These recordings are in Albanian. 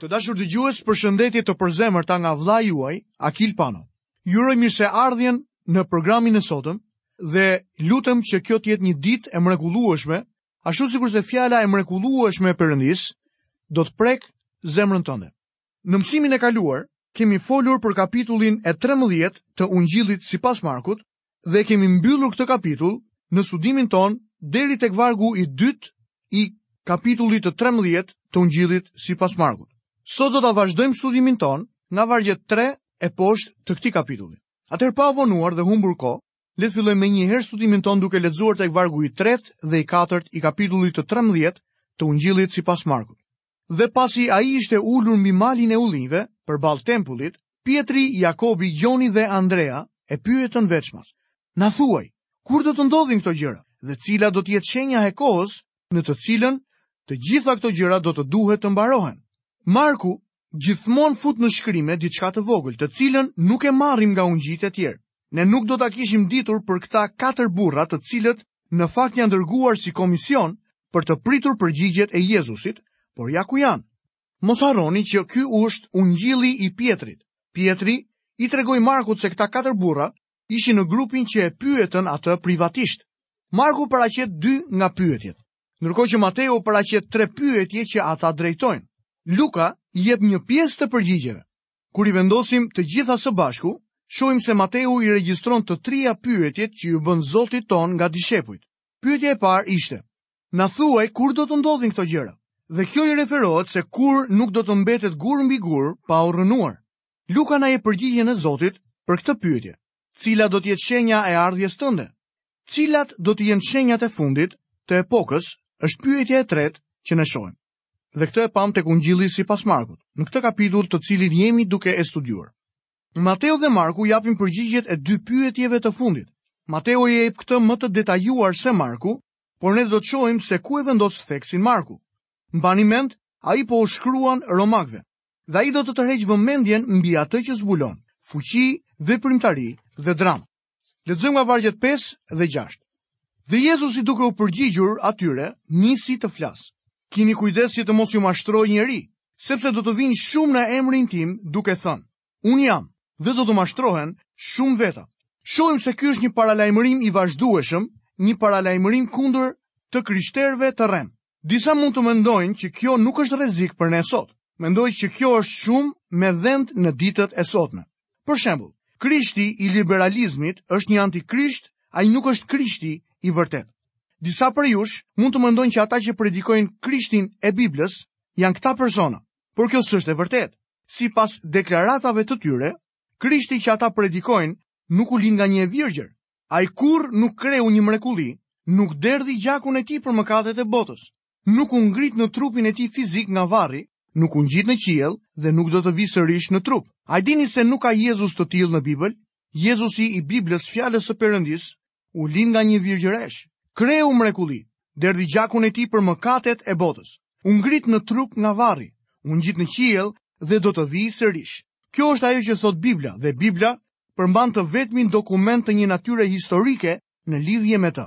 Të dashur dëgjues, përshëndetje të përzemërta nga vëllai juaj, Akil Pano. Ju uroj mirëseardhjen në programin e sotëm dhe lutem që kjo të jetë një ditë e mrekullueshme, ashtu sikurse fjala e mrekullueshme e Perëndisë do të prekë zemrën tënde. Në mësimin e kaluar kemi folur për kapitullin e 13 të Ungjillit sipas Markut dhe e kemi mbyllur këtë kapitull në studimin tonë deri tek vargu i dytë i kapitullit të 13 të Ungjillit sipas Markut. Sot do ta vazhdojmë studimin tonë nga vargjet 3 e poshtë të këtij kapitulli. Atëherë pa u vonuar dhe humbur kohë, le të fillojmë menjëherë studimin tonë duke lexuar tek vargu i 3 dhe i 4 i kapitullit të 13 të Ungjillit sipas Markut. Dhe pasi ai ishte ulur mbi malin e ullinjve, përballë tempullit, Pjetri, Jakobi, Gjoni dhe Andrea e pyetën veçmas, Na thuaj, kur do të ndodhin këto gjëra dhe cila do të jetë shenja e kohës në të cilën të gjitha këto gjëra do të duhet të mbarohen? Marku gjithmonë fut në shkrime diçka të vogël, të cilën nuk e marrim nga ungjijtë e tjerë. Ne nuk do ta kishim ditur për këta katër burra të cilët në fakt janë dërguar si komision për të pritur përgjigjet e Jezusit, por ja ku janë. Mos harroni që ky është ungjilli i Pjetrit. Pjetri i tregoi Markut se këta katër burra ishin në grupin që e pyetën atë privatisht. Marku paraqet dy nga pyetjet, ndërkohë që Mateu paraqet tre pyetje që ata drejtojnë. Luka jep një pjesë të përgjigjeve, Kur i vendosim të gjitha së bashku, shohim se Mateu i regjistron të trija pyetjet që iu bënë Zotit tonë nga dishepujt. Pyetja e parë ishte: Na thuaj kur do të ndodhin këto gjëra? Dhe kjo i referohet se kur nuk do të mbetet gur mbi gur pa u rrënuar. Luka na jep përgjigjen e Zotit për këtë pyetje. Cila do të jetë shenja e ardhjes tënde? Cilat do të jenë shenjat e fundit të epokës? Është pyetja e tretë që ne shohim. Dhe këtë e pamë tek Ungjilli sipas Markut, në këtë kapitull të cilin jemi duke e studiuar. Mateu dhe Marku japin përgjigjet e dy pyetjeve të fundit. Mateu e jep këtë më të detajuar se Marku, por ne do të shohim se ku e vendos theksin Marku. Mbani mend, ai po u shkruan romakëve. Dhe ai do të tërheqë vëmendjen mbi atë që zbulon, fuqi, veprimtari dhe dramë. Lexojmë nga vargjet 5 dhe 6. Dhe Jezusi duke u përgjigjur atyre, nisi të flasë. Kini kujdes që të mos ju mashtrojë njeri, sepse do të vijnë shumë në emrin tim duke thënë, unë jam, dhe do të mashtrohen shumë veta. Shohim se ky është një paralajmërim i vazhdueshëm, një paralajmërim kundër të krishterëve të rremë. Disa mund të mendojnë që kjo nuk është rrezik për ne sot. Mendoj që kjo është shumë me vend në ditët e sotme. Për shembull, Krishti i liberalizmit është një antikrisht, ai nuk është Krishti i vërtetë. Disa prej jush mund të mendojnë që ata që predikojnë Krishtin e Biblës janë këta persona, por kjo s'është e vërtetë. Sipas deklaratave të tyre, Krishti që ata predikojnë nuk u lind nga një e virgjër. Ai kurrë nuk kreu një mrekulli, nuk derdhi gjakun e tij për mëkatet e botës, nuk u ngrit në trupin e tij fizik nga varri, nuk u ngjit në qiell dhe nuk do të vijë sërish në trup. A e dini se nuk ka Jezus të tillë në Bibël? Jezusi i Biblës, Fjalës së Perëndisë, u lind nga një virgjëreshë, kreu mrekulli, derdhi gjakun e tij për mëkatet e botës, u ngrit në trup nga varri, u ngjit në qiell dhe do të vijë sërish. Kjo është ajo që thotë Bibla dhe Bibla përmban të vetmin dokument të një natyre historike në lidhje me të.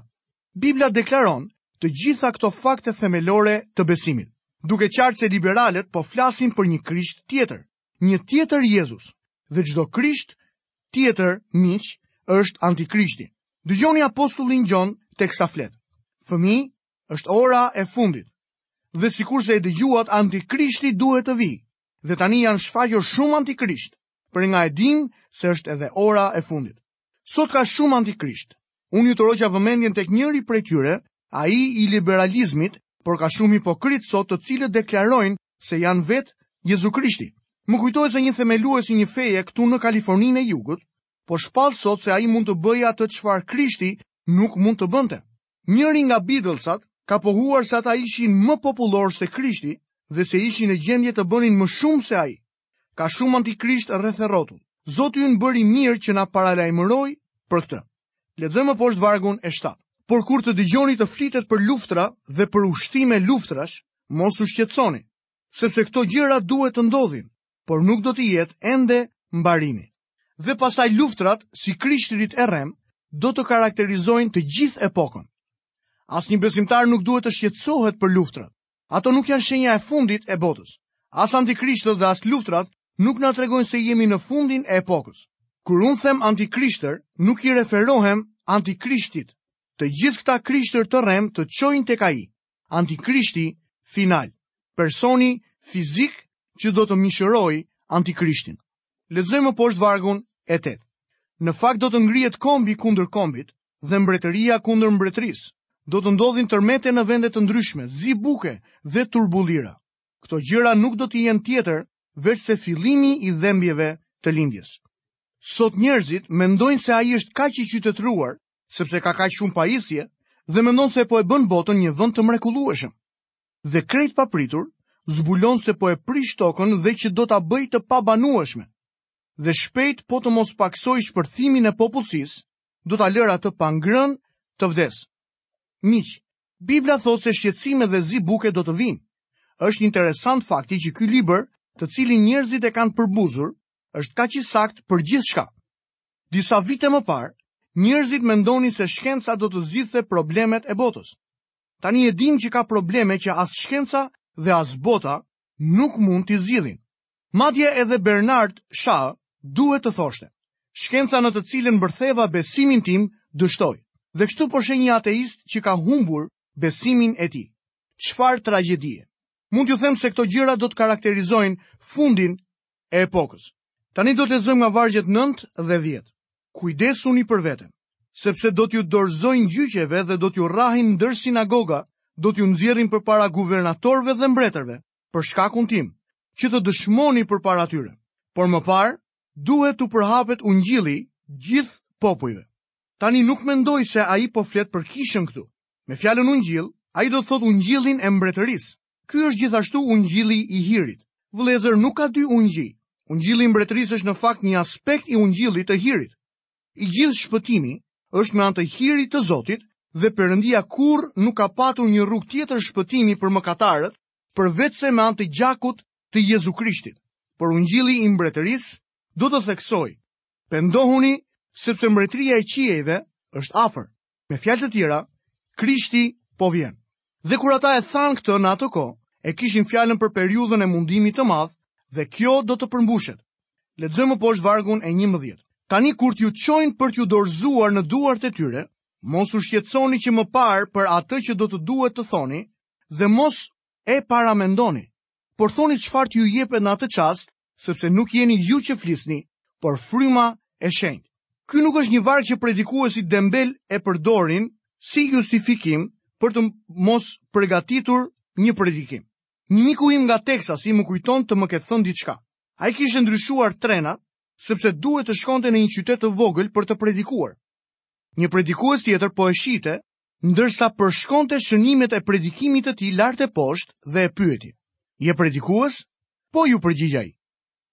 Bibla deklaron të gjitha këto fakte themelore të besimit, duke qartë se liberalët po flasin për një krisht tjetër, një tjetër Jezus, dhe çdo krisht tjetër miq është antikrishti. Dëgjoni apostullin Gjon teksa flet. Fëmijë, është ora e fundit, dhe sikurse e dëgjuat antikrishti duhet të vijë, dhe tani janë shfaqur shumë antikrishtë, prej nga e dimë se është edhe ora e fundit. Sot ka shumë antikrishtë. Unë ju tërhoqa vëmendjen tek njëri prej tyre, ai i liberalizmit, por ka shumë hipokritë sot të cilët deklarojnë se janë vetë Jezu Krishti. Më kujtohet se një themelues i një feje këtu në Kaliforninë e Jugut, po shpall sot se ai mund të bëjë atë çfarë Krishti nuk mund të bënte. Njëri nga Beatlesat ka pohuar se ata ishin më popullorë se Krishti dhe se ishin në gjendje të bënin më shumë se ai. Ka shumë antikrishtë rreth e rrotull. Zoti ynë bëri mirë që na paralajmëroi për këtë. Lexojmë më poshtë vargun e shtatë. Por kur të dëgjoni të flitet për luftra dhe për ushtime luftrash, mos u shqetësoni, sepse këto gjëra duhet të ndodhin, por nuk do të jetë ende mbarimi. Dhe pastaj luftrat, si krishtërit e rremë, do të karakterizojnë të gjithë epokën. Asnjë besimtar nuk duhet të shqetësohet për luftrat, Ato nuk janë shenja e fundit e botës. As antikrishtët dhe as luftrat nuk na tregojnë se jemi në fundin e epokës. Kur unë them antikrishtër, nuk i referohem antikrishtit. Të gjithë këta krishtër të rremë të çojnë tek ai. Antikrishti final. Personi fizik që do të mishërojë antikrishtin. Lexojmë më poshtë vargun e 8. Në fakt do të ngrihet kombi kundër kombit dhe mbretëria kundër mbretërisë. Do të ndodhin tërmete në vende të ndryshme, zi buke dhe turbullira. Këto gjëra nuk do të jenë tjetër veçse fillimi i dhembjeve të lindjes. Sot njerëzit mendojnë se ai është kaq i qytetëruar sepse ka kaq shumë pajisje dhe mendon se po e bën botën një vend të mrekullueshëm. dhe krejt papritur, zbulon se po e prish tokën dhe që do ta bëjë të pabanueshme. Dhe shpejt po të mos pakësojë shpërthimin e popullsisë, do ta lërë atë pa ngrënë të vdesë. Miq, Bibla thotë se shqetësime dhe zi buke do të vijnë. Është interesant fakti që ky libër, të cilin njerëzit e kanë përbuzur, është kaq i saktë për gjithçka. Disa vite më parë, njerëzit mendonin se shkenca do të zgjidhte problemet e botës. Tani e dimë që ka probleme që as shkenca dhe as bota nuk mund t'i zgjidhin. Madje edhe Bernard Shaw duhet të thoshte, shkenca në të cilën mbërtheva besimin tim dështoi, dhe kështu po sheh një ateist që ka humbur besimin e tij. Çfarë tragjedie! Mund t'ju them se këto gjëra do të karakterizojnë fundin e epokës. Tani do të lexojmë nga vargjet 9 dhe 10. Kujdesuni për veten, sepse do t'ju dorëzojnë gjyqeve dhe do t'ju rrahin ndër sinagoga, do t'ju nxjerrin përpara guvernatorëve dhe mbretërve, për shkakun tim, që të dëshmoni përpara tyre. Por më parë, duhet t'u përhapet ungjilli gjithë popujve. Tani nuk mendoj se ai po flet për kishën këtu. Me fjalën ungjill, ai do të thotë ungjillin e mbretërisë. Ky është gjithashtu ungjilli i hirit. Vëllezër, nuk ka dy ungjij. Ungjilli i mbretërisë është në fakt një aspekt i ungjillit të hirit. I gjithë shpëtimi është me anë të hirit të Zotit dhe Perëndia kurrë nuk ka patur një rrugë tjetër shpëtimi për mëkatarët përveçse me anë të gjakut të Jezu Krishtit. Por ungjilli i mbretërisë do të theksojë, pendohuni sepse mbretëria e qiejve është afër. Me fjalë të tjera, Krishti po vjen. Dhe kur ata e thanë këtë në atë kohë, e kishin fjalën për periudhën e mundimit të madh dhe kjo do të përmbushet. Lexojmë më poshtë vargun e 11. Tani kur t'ju çojnë për t'ju dorëzuar në duart e tyre, mos u shqetësoni që më parë për atë që do të duhet të thoni dhe mos e paramendoni. Por thoni çfarë t'ju jepet në atë çast sepse nuk jeni ju që flisni, por fryma e shenjtë. Ky nuk është një varg që predikuesit dembelë e përdorin si justifikim për të mos përgatitur një predikim. Një miku im nga Texasi më kujton të më ketë thënë diçka. Ai kishte ndryshuar trenat sepse duhet të shkonte në një qytet të vogël për të predikuar. Një predikues tjetër po e shihte ndërsa përshkonte shënimet e predikimit të tij lart e poshtë dhe e pyeti: "Je predikues?" "Po," iu përgjigj ai.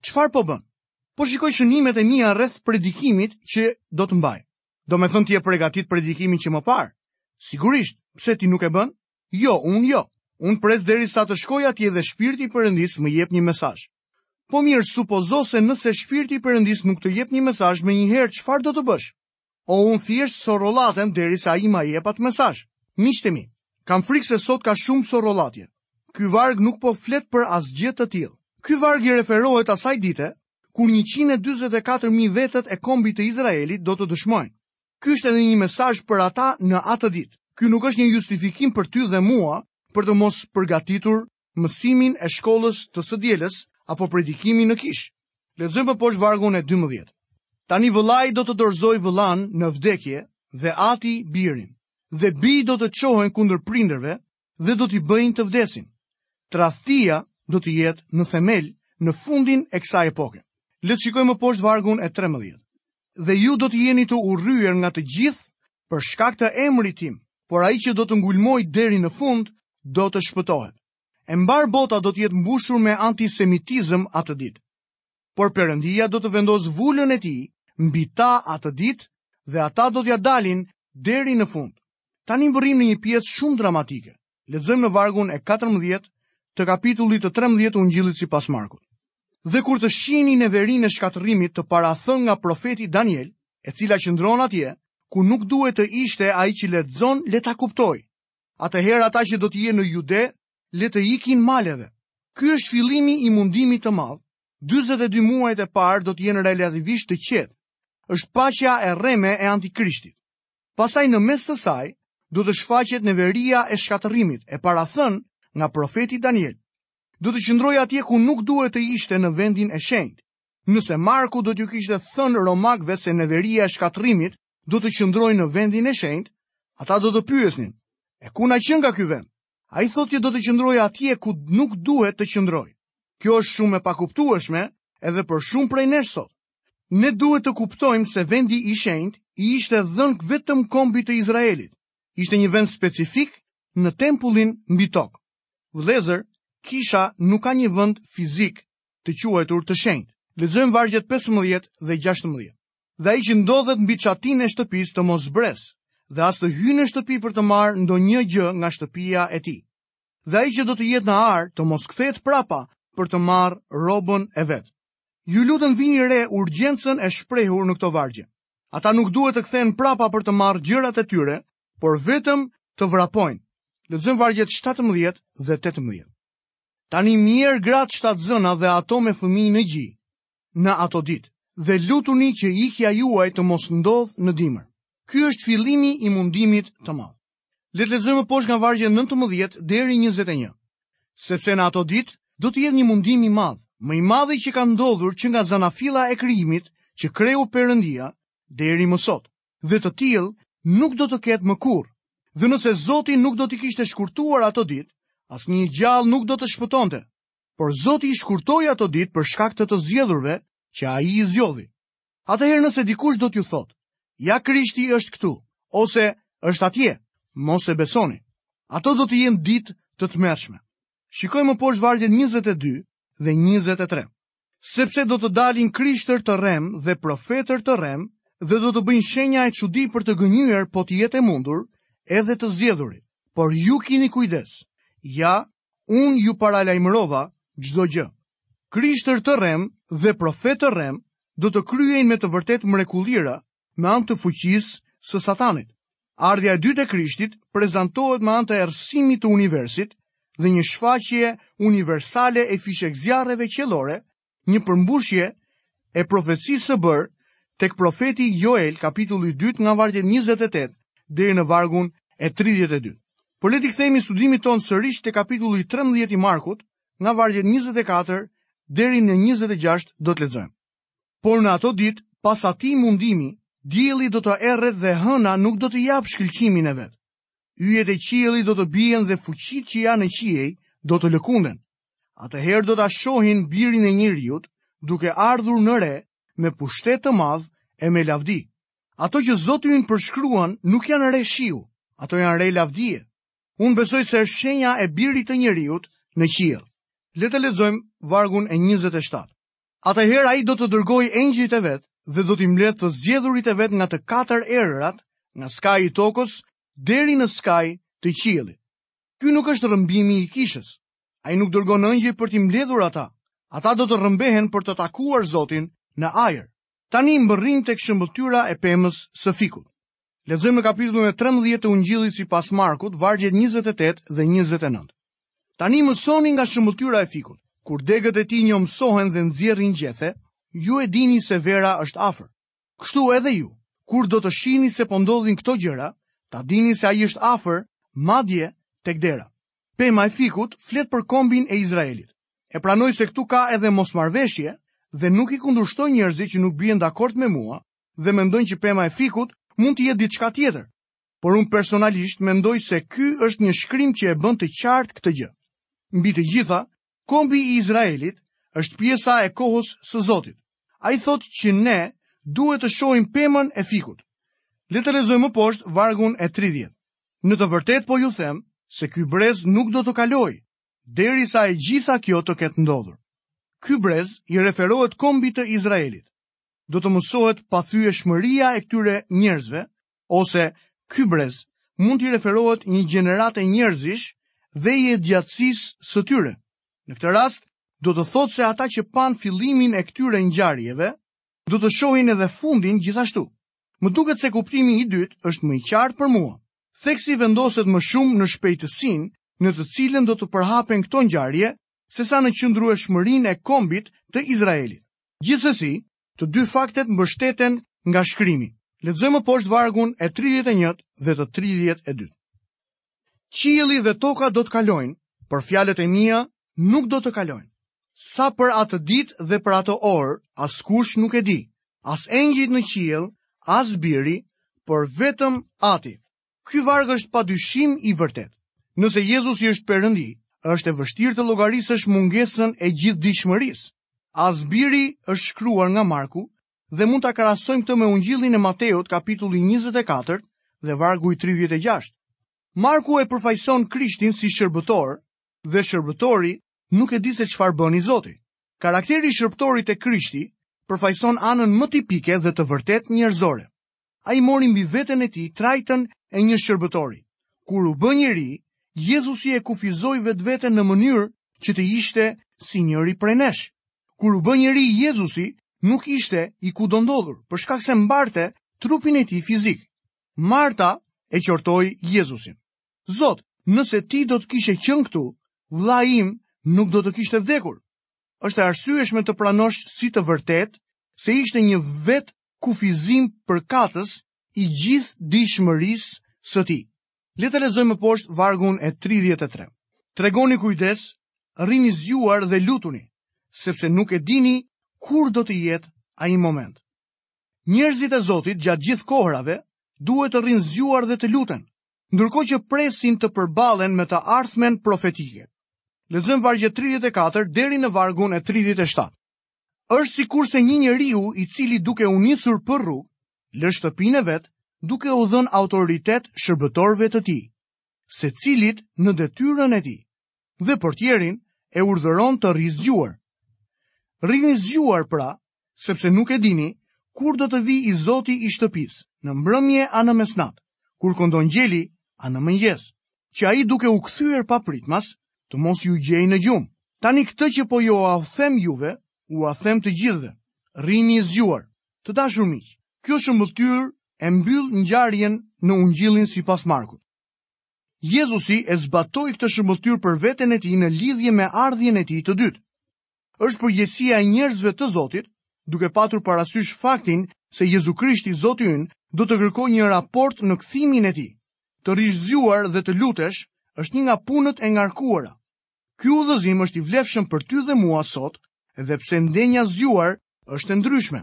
"Çfarë po bën?" Po shikoj shënimet e mia rreth predikimit që do të mbaj. Domethënë ti e përgatit predikimin që më parë. Sigurisht, pse ti nuk e bën? Jo, unë jo. Unë pres derisa të shkoj atje dhe shpirti i Perëndisë më jep një mesazh. Po mirë, supozo se nëse shpirti i Perëndisë nuk të jep një mesazh menjëherë, çfarë do të bësh? O unë thjesht sorollatem derisa ai ma jep atë mesazh. Miqtë e mi, kam frikë se sot ka shumë sorollatje. Ky varg nuk po flet për asgjë të tillë. Ky varg i referohet asaj dite kur njëqind e dyzet e katër mijë vetët e kombit të Izraelit do të dëshmojnë. Ky është edhe një mesazh për ata në atë ditë. Ky nuk është një justifikim për ty dhe mua për të mos përgatitur mësimin e shkollës të së dielës apo predikimin në kishë. Lexojmë më poshtë vargun e 12. Tani vëllai do të dorëzojë vëllanë në vdekje dhe ati birin, dhe bij do të çohen kundër prindërve dhe do t'i bëjnë të vdesin. Tradhtia do të jetë në themel në fundin e kësaj epoke. Le të shikojmë më poshtë vargun e 13. dhe ju do të jeni të urryer nga të gjithë për shkak të emrit tim, por ai që do të ngulmojë deri në fund do të shpëtohet. E mbarë bota do të jetë mbushur me antisemitizëm atë ditë. Por Perëndia do të vendosë vulën e tij mbi ta atë ditë dhe ata do t'ia dalin deri në fund. Tani mbërrijmë në një pjesë shumë dramatike. Lexojmë në vargun e 14 të kapitullit të 13 të Ungjillit sipas Markut. Dhe kur të shihni neverinë e shkatërrimit të parathënë nga profeti Daniel, e cila qëndron atje, ku nuk duhet të ishte ai që lexon le ta kuptojë. Atëherë ata që do të jenë në Jude le të ikin maleve. Ky është fillimi i mundimit të madh. 42 muajt e parë do të jenë relativisht të qetë. Është paqja e rreme e antikrishtit. Pastaj në mes të saj do të shfaqet neveria e shkatërrimit e parathënë nga profeti Daniel. Do të qëndrojë atje ku nuk duhet të ishte në vendin e shenjtë. Nëse Marku do t'u kishte thënë romakëve se neveria e shkatërrimit do të qëndrojë në vendin e shenjtë, ata do të pyesnin: "E ku na qenka ky vend?" Ai thotë që do të qëndrojë atje ku nuk duhet të qëndrojë. Kjo është shumë e pakuptueshme edhe për shumë prej nesh sot. Ne duhet të kuptojmë se vendi i shenjtë i ishte dhënë vetëm kombit të Izraelit. Ishte një vend specifik në tempullin mbi tokë. Vëllezër, kisha nuk ka një vend fizik të quajtur të shenjtë. Lexojmë vargjet 15 dhe 16. Dhe ai që ndodhet mbi çatinë e shtëpisë të mos zbresë, dhe as të hyjë në shtëpi për të marrë ndonjë gjë nga shtëpia e tij. dhe ai që do të jetë në arë të mos kthehet prapa për të marrë rrobën e vet. Ju lutem vini re urgjencën e shprehur në këto vargje. Ata nuk duhet të kthehen prapa për të marrë gjërat e tyre, por vetëm të vrapojnë. Lexojmë vargjet 17 dhe 18. Tani mjerë gratë shtatzëna dhe ato me fëmijë në gji, në ato ditë dhe lutuni që ikja juaj të mos ndodhë në dimër. Ky është fillimi i mundimit të madh. Le të lexojmë më poshtë nga vargjet 19 deri 21. Sepse në ato ditë do të jetë një mundim i madh, më i madhi që ka ndodhur që nga zanafilla e krijimit që kreu Perëndia deri më sot. Dhe të tillë nuk do të ketë më kurrë. Dhe nëse Zoti nuk do t'i kishte shkurtuar ato ditë, asnjë i gjallë nuk do të shpëtonte. por Zoti i shkurtoi ato ditë për shkak të të zgjedhurve që ai i zgjodhi. Atëherë nëse dikush do t'ju thotë, ja Krishti është këtu, ose është atje, mos e besoni. Ato do të jenë ditë të tmerrshme. Shikojmë më poshtë vargjet 22 dhe 23. Sepse do të dalin krishtër të rremë dhe profetër të rremë dhe do të bëjnë shenja e çudi për të gënjyer po të jetë e mundur edhe të zgjedhurit. Por ju kini kujdes. Ja, unë ju paralajmërova çdo gjë. Krishtër të rremë dhe profetë të rremë do të kryejnë me të vërtetë mrekullira me anë të fuqisë së satanit. Ardhja e dytë e Krishtit prezantohet me anë të errësimit të universit dhe një shfaqje universale e fishekzjarreve qiellore, një përmbushje e profecisë së bërë tek profeti Joel kapitulli 2 nga vargu 28 deri në vargun e 32. Por le t'i kthehemi studimit tonë sërish te kapitulli 13 i Markut, nga vargu 24 deri në 26 do të lexojmë. Por në ato ditë, pas atij mundimi, dielli do të erret dhe hëna nuk do të japë shkëlqimin e vet. Yjet e qiellit do të bien dhe fuqitë që janë në qiej do të lëkunden. Atëherë do ta shohin birin e njeriut duke ardhur në re me pushtet të madh e me lavdi. Ato që Zoti ynë përshkruan nuk janë re shiu, ato janë re lavdie. Unë besoj se është shenja e birit të njeriut në qiell. Le të lexojmë vargun e 27. Atëherë ai do të dërgojë engjëjt e vet dhe do t'i mbledhë të zgjedhurit e vet nga të katër erërat, nga skaji i tokës deri në skaj të qiellit. Ky nuk është rrëmbimi i kishës. Ai nuk dërgon engjëj për t'i mbledhur ata. Ata do të rrëmbehen për të takuar Zotin në ajër. Tani mbërrijmë tek shëmbëlltyra e pemës së fikut. Lexojmë në kapitullin e 13 të Ungjillit sipas Markut, vargjet 28 dhe 29. Tani mësoni nga shëmbëlltyra e fikut. Kur degët e tij njomësohen dhe nxjerrin gjethe, ju e dini se vera është afër. Kështu edhe ju, kur do të shihni se po ndodhin këto gjëra, ta dini se ai është afër, madje tek dera. Pema e fikut flet për kombin e Izraelit. E pranoj se këtu ka edhe mosmarrëveshje dhe nuk i kundërshtoj njerëzit që nuk bien dakord me mua, dhe mendojnë që pema e fikut mund të jetë diçka tjetër. Por unë personalisht mendoj se ky është një shkrim që e bën të qartë këtë gjë. Mbi të gjitha, kombi i Izraelit është pjesa e kohës së Zotit. Ai thotë që ne duhet të shohim pemën e fikut. Le të lexojmë më poshtë vargun e 30. Në të vërtetë po ju them se ky brez nuk do të kalojë derisa e gjitha kjo të ketë ndodhur. Ky brez i referohet kombit të Izraelit. do të mësohet pathyeshmëria e këtyre njerëzve ose ky brez mund t'i referohet një gjenerate njerëzish dhe jetëgjatësisë së tyre. Në këtë rast, do të thotë se ata që panë fillimin e këtyre ngjarjeve, do të shohin edhe fundin gjithashtu. Më duket se kuptimi i dytë është më i qartë për mua. Theksi vendoset më shumë në shpejtësinë në të cilën do të përhapen këto ngjarje sesa në qëndrueshmërinë e kombit të Izraelit. Gjithsesi, të dy faktet mbështeten nga shkrimi. Lexojmë poshtë vargun e 31 dhe të 32. Qielli dhe toka do të kalojnë, por fjalët e mia nuk do të kalojnë. Sa për atë ditë dhe për atë orë, askush nuk e di, as engjëjt në qiell, as biri, por vetëm Ati. Ky varg është pa dyshim i vërtetë. Nëse Jezusi është Perëndi, është e vështirë të llogarisësh mungesën e gjithëdijshmërisë. As biri është shkruar nga Marku dhe mund ta krahasojmë këtë me Ungjillin e Mateut kapitulli 24 dhe vargu i 36. Marku e përfaqëson Krishtin si shërbëtor dhe shërbëtori nuk e di se çfarë bën i zoti. Karakteri i shërbëtorit te Krishti përfaqëson anën më tipike dhe të vërtetë njerëzore. Ai mori mbi veten e tij trajtën e një shërbëtori. Kur u bë njeri, Jezusi e kufizoi vetveten në mënyrë që të ishte si njëri prej nesh. Kur u bë njeri, Jezusi nuk ishte i kudondodhur, për shkak se mbarte trupin e tij fizik. Marta e qortoi Jezusin. Zot, nëse ti do të kishe qenë këtu, vëllai im nuk do të kishte vdekur. Është e arsyeshme të pranosh si të vërtetë se ishte një vet kufizim përkatës i gjithëdijshmërisë së tij. Le të lexojmë më poshtë vargun e 33. Tregoni kujdes, rrini zgjuar dhe lutuni, sepse nuk e dini kur do të jetë ai moment. Njerëzit e Zotit gjatë gjithë kohërave duhet të rrinë zgjuar dhe të luten, ndërkohë që presin të përballen me të ardhmen profetike. Lexojmë vargjet 34 deri në vargun e 37. Është sikurse një njeri i cili duke u nisur për rrugë, lë shtëpinë e vet duke u dhënë autoritet shërbëtorëve të tij, secilit në detyrën e tij, dhe portierin e urdhëron të rrijë zgjuar. Rrini zgjuar pra, sepse nuk e dini kur do të vijë i zoti i shtëpisë, në mbrëmje a në mesnatë, kur këndon gjeli a në mëngjes. që ai duke u kthyer papritmas, të mos ju gjejë në gjumë. Tani këtë që po jua them juve, ua them të gjithëve. Rrini zgjuar. Të dashur miq, kjo shëmbëlltyrë e mbyll ngjarjen në Ungjillin sipas Markut. Jezusi e zbatoi këtë shëmbëlltyrë për veten e tij në lidhje me ardhjen e tij të dytë. Është përgjegjësia e njerëzve të Zotit, duke patur parasysh faktin se Jezu Krishti, Zoti ynë, do të kërkojë një raport në kthimin e tij. Të rrish zgjuar dhe të lutesh është një nga punët e ngarkuara. Ky udhëzim është i vlefshëm për ty dhe mua sot, edhe pse ndenja zgjuar është e ndryshme.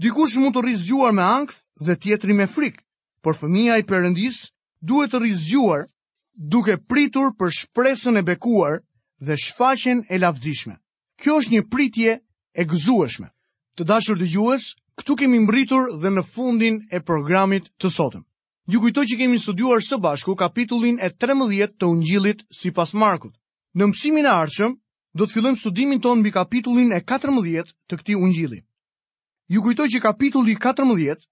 Dikush mund të rrijë zgjuar me ankth dhe tjetri me frikë, por fëmija i Perëndisë duhet të rrijë zgjuar duke pritur për shpresën e bekuar dhe shfaqjen e lavdishme. Kjo është një pritje e gëzueshme. Të dashur dëgjues, këtu kemi mbërritur dhe në fundin e programit të sotëm. Ju kujtoj që kemi studiuar së bashku kapitullin e 13 të Ungjillit sipas Markut. Në mësimin e ardhshëm do të fillojmë studimin tonë mbi kapitullin e 14 të këtij Ungjilli. Ju kujtoj që kapitulli i 14,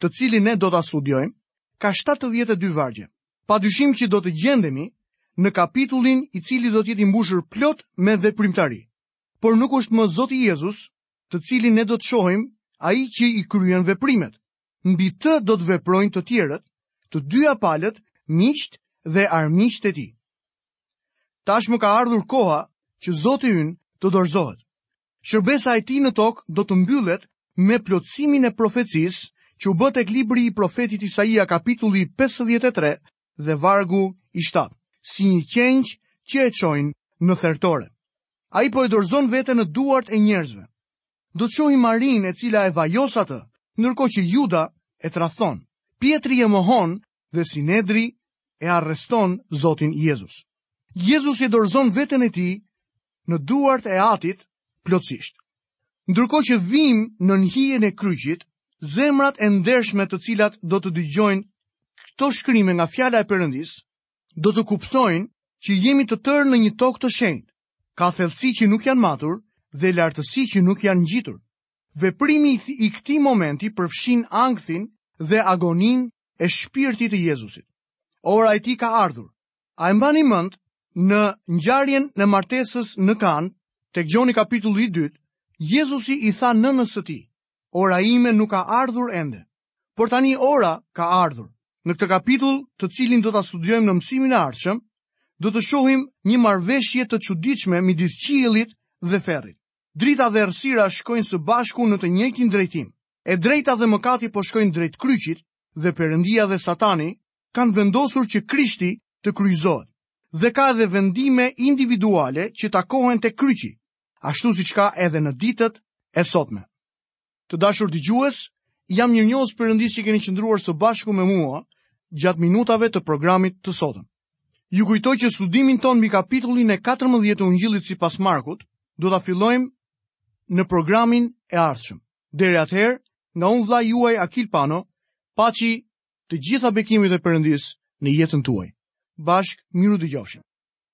të cilin ne do ta studiojmë, ka 72 vargje. Padyshim që do të gjendemi në kapitullin i cili do të jetë i mbushur plot me veprimtari. Por nuk është më Zoti Jezus, të cilin ne do të shohim, ai që i kryen veprimet. Mbi të do të veprojnë të tjerët, të dyja palët, miqtë dhe armiqtë e tij. Tashmë ka ardhur koha që Zoti ynë të dorëzohet. Shërbesa e tij në tokë do të mbyllet me plotësimin e profecisë që u bë tek libri i profetit Isaia kapitulli pesëdhjetë e tre dhe vargu i shtatë, si një qengj që e çojnë në thertore. Ai po e dorëzon veten në duart e njerëzve. Do të shohim Marinë e cila e vajos atë, ndërkohë që Juda e tradhton. Pjetri e mohon dhe Sinedri e arreston Zotin Jezus. Jezus e dorëzon veten e tij në duart e atit plotësisht. Ndërkohë që vijmë nën hijen e kryqit, zemrat e ndershme të cilat do të dëgjojnë këto shkrime nga fjala e Perëndisë, do të kuptojnë që jemi të tërë në një tokë të shenjtë, ka thellësi që nuk janë matur dhe lartësi që nuk janë ngjitur. Veprimi i këtij momenti përfshin ankthin dhe agoninë e shpirtit të Jezusit. Ora e tij ka ardhur. A e mbani mend në ngjarjen e martesës në Kanë, tek Gjoni kapitulli i 2, Jezusi i tha nënës së tij, "Ora ime nuk ka ardhur ende, por tani ora ka ardhur." Në këtë kapitull, të cilin do ta studiojmë në mësimin e ardhshëm, do të shohim një marrëveshje të çuditshme midis qiellit dhe ferrit. Drita dhe errësira shkojnë së bashku në të njëjtin drejtim. E drejta dhe mëkati po shkojnë drejt kryqit dhe Perëndia dhe Satani kanë vendosur që Krishti të kryqëzohet. Dhe ka edhe vendime individuale që takohen te kryqi, ashtu siç ka edhe në ditët e sotme. Të dashur dëgjues, jam mirënjohës Perëndisë që keni qëndruar së bashku me mua gjatë minutave të programit të sotëm. Ju kujtoj që studimin tonë mbi kapitullin e 14 të Ungjillit sipas Markut do ta fillojmë në programin e ardhshëm. Deri atëherë, nga unë vëllai juaj Akil Pano, paçi të gjitha bekimet e Perëndisë në jetën tuaj. Bashkë mirudëgjofshim.